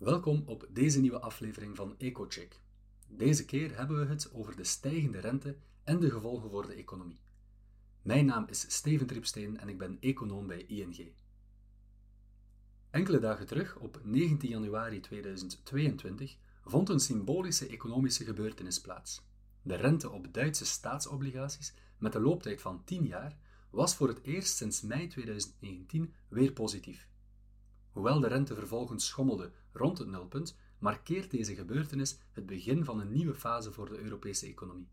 Welkom op deze nieuwe aflevering van EcoCheck. Deze keer hebben we het over de stijgende rente en de gevolgen voor de economie. Mijn naam is Steven Tripsteen en ik ben econoom bij ING. Enkele dagen terug, op 19 januari 2022, vond een symbolische economische gebeurtenis plaats. De rente op Duitse staatsobligaties met een looptijd van 10 jaar was voor het eerst sinds mei 2019 weer positief. Hoewel de rente vervolgens schommelde rond het nulpunt, markeert deze gebeurtenis het begin van een nieuwe fase voor de Europese economie.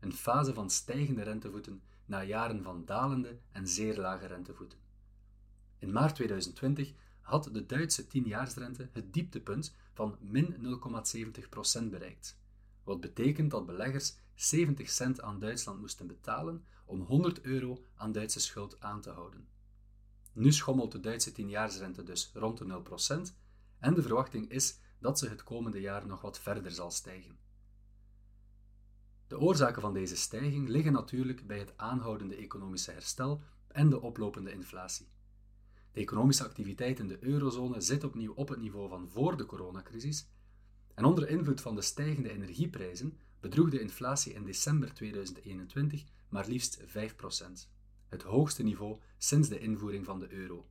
Een fase van stijgende rentevoeten na jaren van dalende en zeer lage rentevoeten. In maart 2020 had de Duitse tienjaarsrente het dieptepunt van min 0,70% bereikt, wat betekent dat beleggers 70 cent aan Duitsland moesten betalen om 100 euro aan Duitse schuld aan te houden. Nu schommelt de Duitse tienjaarsrente dus rond de 0% en de verwachting is dat ze het komende jaar nog wat verder zal stijgen. De oorzaken van deze stijging liggen natuurlijk bij het aanhoudende economische herstel en de oplopende inflatie. De economische activiteit in de eurozone zit opnieuw op het niveau van voor de coronacrisis en onder invloed van de stijgende energieprijzen bedroeg de inflatie in december 2021 maar liefst 5%, het hoogste niveau sinds de invoering van de euro.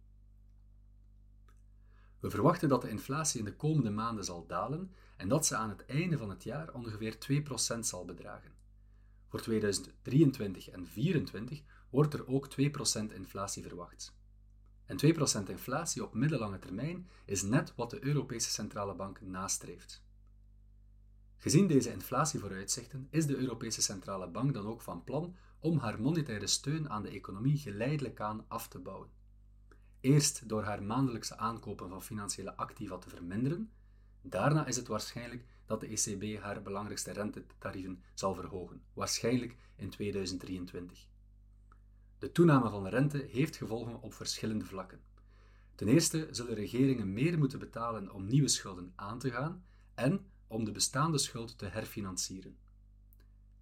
We verwachten dat de inflatie in de komende maanden zal dalen en dat ze aan het einde van het jaar ongeveer 2% zal bedragen. Voor 2023 en 2024 wordt er ook 2% inflatie verwacht. En 2% inflatie op middellange termijn is net wat de Europese Centrale Bank nastreeft. Gezien deze inflatievooruitzichten is de Europese Centrale Bank dan ook van plan om haar monetaire steun aan de economie geleidelijk aan af te bouwen. Eerst door haar maandelijkse aankopen van financiële activa te verminderen, daarna is het waarschijnlijk dat de ECB haar belangrijkste rentetarieven zal verhogen, waarschijnlijk in 2023. De toename van de rente heeft gevolgen op verschillende vlakken. Ten eerste zullen regeringen meer moeten betalen om nieuwe schulden aan te gaan en om de bestaande schuld te herfinancieren.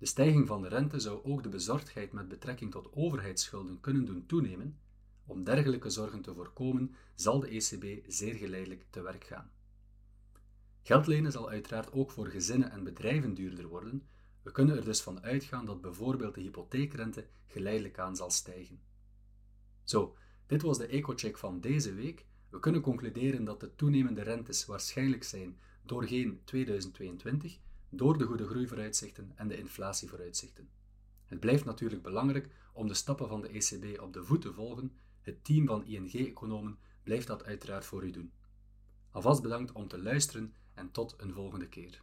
De stijging van de rente zou ook de bezorgdheid met betrekking tot overheidsschulden kunnen doen toenemen. Om dergelijke zorgen te voorkomen, zal de ECB zeer geleidelijk te werk gaan. Geld lenen zal uiteraard ook voor gezinnen en bedrijven duurder worden. We kunnen er dus van uitgaan dat bijvoorbeeld de hypotheekrente geleidelijk aan zal stijgen. Zo, dit was de ecocheck van deze week. We kunnen concluderen dat de toenemende rentes waarschijnlijk zijn doorheen 2022 door de goede groeivooruitzichten en de inflatievooruitzichten. Het blijft natuurlijk belangrijk om de stappen van de ECB op de voet te volgen. Het team van ING-economen blijft dat uiteraard voor u doen. Alvast bedankt om te luisteren en tot een volgende keer.